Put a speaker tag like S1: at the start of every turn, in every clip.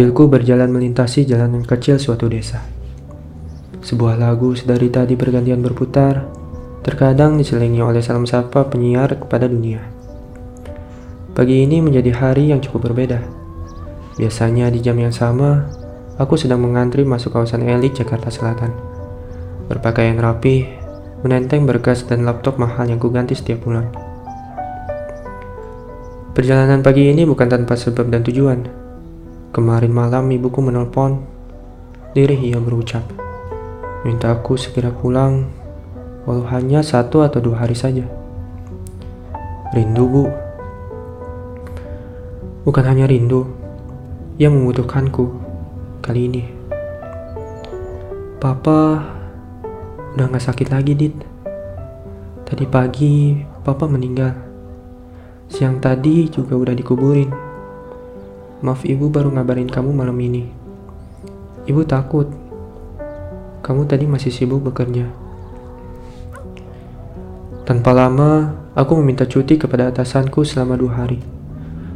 S1: Mobilku berjalan melintasi jalanan kecil suatu desa. Sebuah lagu sedari tadi bergantian berputar, terkadang diselingi oleh salam sapa penyiar kepada dunia. Pagi ini menjadi hari yang cukup berbeda. Biasanya di jam yang sama, aku sedang mengantri masuk kawasan elit Jakarta Selatan. Berpakaian rapi, menenteng berkas dan laptop mahal yang kuganti setiap bulan. Perjalanan pagi ini bukan tanpa sebab dan tujuan. Kemarin malam ibuku menelpon. Diri ia berucap, minta aku segera pulang, walau hanya satu atau dua hari saja. Rindu, Bu. Bukan hanya rindu, ia membutuhkanku kali ini. Papa udah gak sakit lagi, Dit. Tadi pagi, Papa meninggal. Siang tadi juga udah dikuburin. Maaf ibu baru ngabarin kamu malam ini. Ibu takut. Kamu tadi masih sibuk bekerja. Tanpa lama, aku meminta cuti kepada atasanku selama dua hari.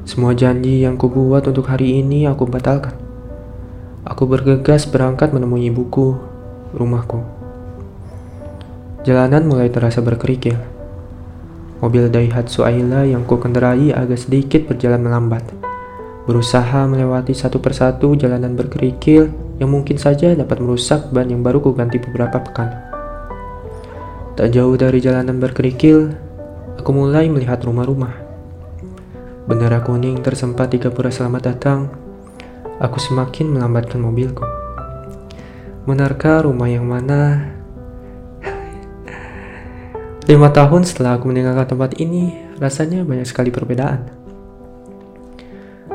S1: Semua janji yang kubuat untuk hari ini aku batalkan. Aku bergegas berangkat menemui ibuku, rumahku. Jalanan mulai terasa berkerikil. Mobil Daihatsu Ayla yang ku kendarai agak sedikit berjalan melambat. Berusaha melewati satu persatu jalanan berkerikil yang mungkin saja dapat merusak ban yang baru kuganti beberapa pekan. Tak jauh dari jalanan berkerikil, aku mulai melihat rumah-rumah. Bendera kuning tersempat di gapura selamat datang. Aku semakin melambatkan mobilku. Benarkah rumah yang mana? Lima tahun setelah aku meninggalkan tempat ini, rasanya banyak sekali perbedaan.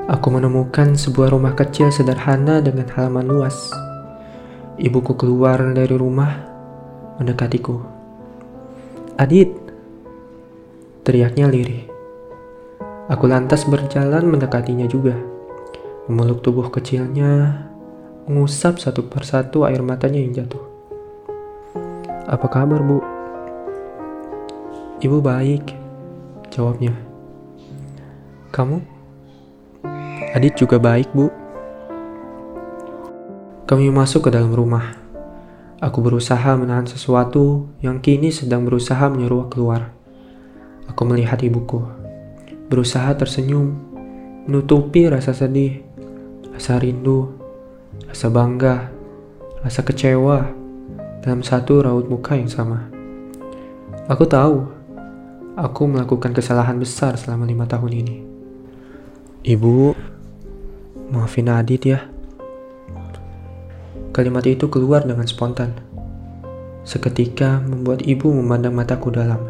S1: Aku menemukan sebuah rumah kecil sederhana dengan halaman luas. Ibuku keluar dari rumah, mendekatiku. Adit, teriaknya lirih. Aku lantas berjalan mendekatinya juga, memeluk tubuh kecilnya, mengusap satu persatu air matanya yang jatuh. Apa kabar, Bu? Ibu baik, jawabnya. Kamu? Adit juga baik, Bu. Kami masuk ke dalam rumah. Aku berusaha menahan sesuatu yang kini sedang berusaha menyeruak keluar. Aku melihat ibuku, berusaha tersenyum, menutupi rasa sedih, rasa rindu, rasa bangga, rasa kecewa dalam satu raut muka yang sama. Aku tahu, aku melakukan kesalahan besar selama lima tahun ini. Ibu, maafin Adit ya. Kalimat itu keluar dengan spontan. Seketika membuat ibu memandang mataku dalam,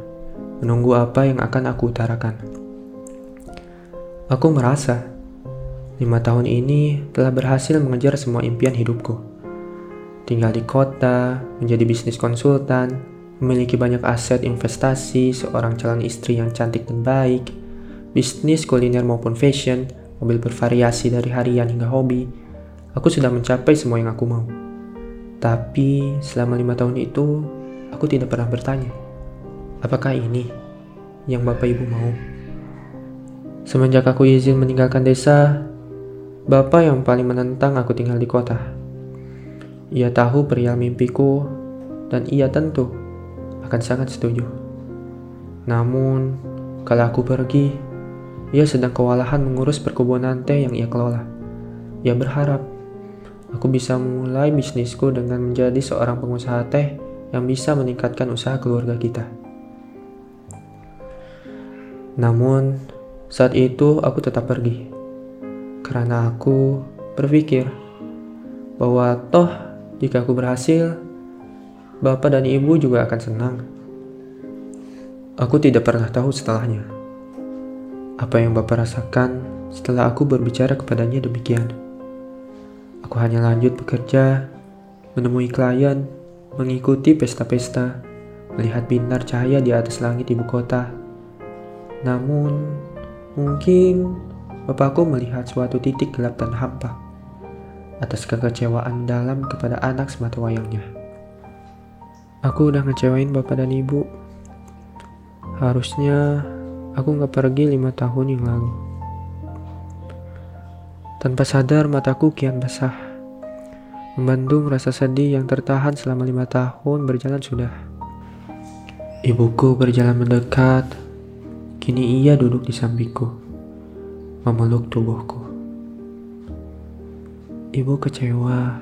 S1: menunggu apa yang akan aku utarakan. Aku merasa, lima tahun ini telah berhasil mengejar semua impian hidupku. Tinggal di kota, menjadi bisnis konsultan, memiliki banyak aset investasi, seorang calon istri yang cantik dan baik, bisnis kuliner maupun fashion, mobil bervariasi dari harian hingga hobi, Aku sudah mencapai semua yang aku mau. Tapi selama lima tahun itu, aku tidak pernah bertanya, apakah ini yang Bapak Ibu mau? Semenjak aku izin meninggalkan desa, Bapak yang paling menentang aku tinggal di kota. Ia tahu perihal mimpiku, dan ia tentu akan sangat setuju. Namun, kalau aku pergi, ia sedang kewalahan mengurus perkebunan teh yang ia kelola. Ia berharap aku bisa mulai bisnisku dengan menjadi seorang pengusaha teh yang bisa meningkatkan usaha keluarga kita. Namun, saat itu aku tetap pergi. Karena aku berpikir bahwa toh jika aku berhasil, bapak dan ibu juga akan senang. Aku tidak pernah tahu setelahnya. Apa yang bapak rasakan setelah aku berbicara kepadanya demikian. Aku hanya lanjut bekerja, menemui klien, mengikuti pesta-pesta, melihat bintang cahaya di atas langit ibu kota. Namun, mungkin bapakku melihat suatu titik gelap dan hampa atas kekecewaan dalam kepada anak semata wayangnya. Aku udah ngecewain bapak dan ibu. Harusnya aku nggak pergi lima tahun yang lalu. Tanpa sadar mataku kian basah. Membendung rasa sedih yang tertahan selama lima tahun berjalan sudah. Ibuku berjalan mendekat. Kini ia duduk di sampingku, memeluk tubuhku. Ibu kecewa.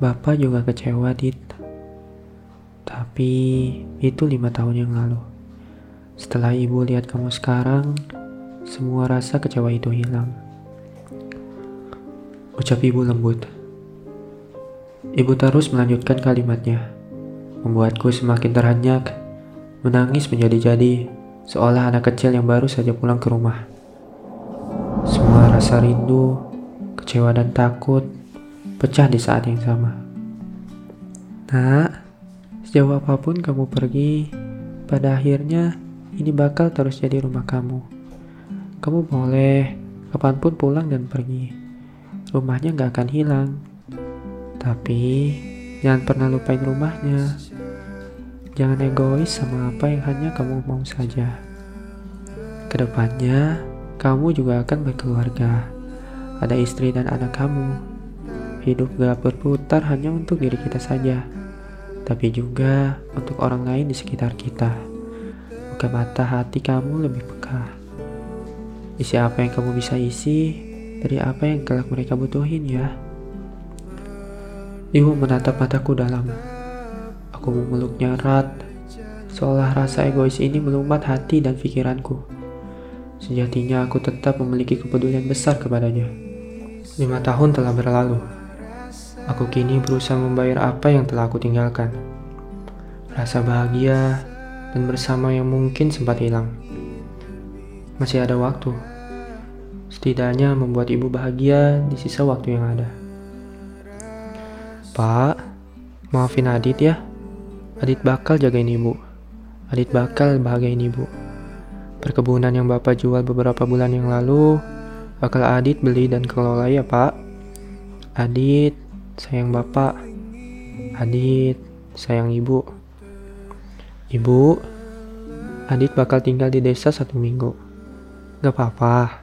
S1: Bapak juga kecewa, Dit. Tapi itu lima tahun yang lalu. Setelah ibu lihat kamu sekarang, semua rasa kecewa itu hilang. Ucap ibu lembut. Ibu terus melanjutkan kalimatnya, membuatku semakin terhanyak, menangis menjadi-jadi, seolah anak kecil yang baru saja pulang ke rumah. Semua rasa rindu, kecewa dan takut pecah di saat yang sama. Nak, sejauh apa pun kamu pergi, pada akhirnya ini bakal terus jadi rumah kamu. Kamu boleh kapan pun pulang dan pergi. Rumahnya gak akan hilang. Tapi jangan pernah lupain rumahnya. Jangan egois sama apa yang hanya kamu mau saja. Ke depannya, kamu juga akan berkeluarga. Ada istri dan anak kamu. Hidup gak berputar hanya untuk diri kita saja, tapi juga untuk orang lain di sekitar kita ke mata hati kamu lebih peka. Isi apa yang kamu bisa isi dari apa yang kelak mereka butuhin ya. Ibu menatap mataku dalam. Aku memeluknya erat, seolah rasa egois ini melumat hati dan pikiranku. Sejatinya aku tetap memiliki kepedulian besar kepadanya. Lima tahun telah berlalu. Aku kini berusaha membayar apa yang telah aku tinggalkan. Rasa bahagia dan bersama yang mungkin sempat hilang. Masih ada waktu. Setidaknya membuat ibu bahagia di sisa waktu yang ada. Pak, maafin Adit ya. Adit bakal jagain ibu. Adit bakal bahagiain ibu. Perkebunan yang Bapak jual beberapa bulan yang lalu bakal Adit beli dan kelola ya, Pak. Adit, sayang Bapak. Adit, sayang Ibu. Ibu, Adit bakal tinggal di desa satu minggu. Gak apa-apa.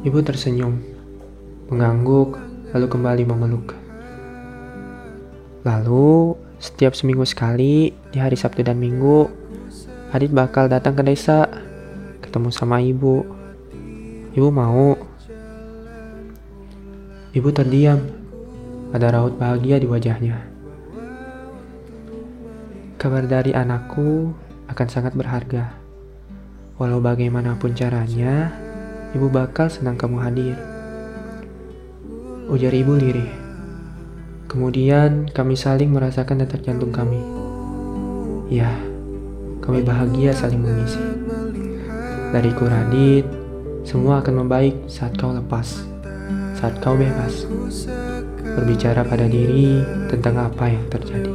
S1: Ibu tersenyum, mengangguk, lalu kembali memeluk. Lalu, setiap seminggu sekali, di hari Sabtu dan Minggu, Adit bakal datang ke desa, ketemu sama ibu. Ibu mau. Ibu terdiam, ada raut bahagia di wajahnya. Kabar dari anakku akan sangat berharga. Walau bagaimanapun caranya, ibu bakal senang kamu hadir. Ujar ibu lirih. Kemudian kami saling merasakan detak jantung kami. Ya, kami bahagia saling mengisi. Dariku Radit, semua akan membaik saat kau lepas, saat kau bebas. Berbicara pada diri tentang apa yang terjadi.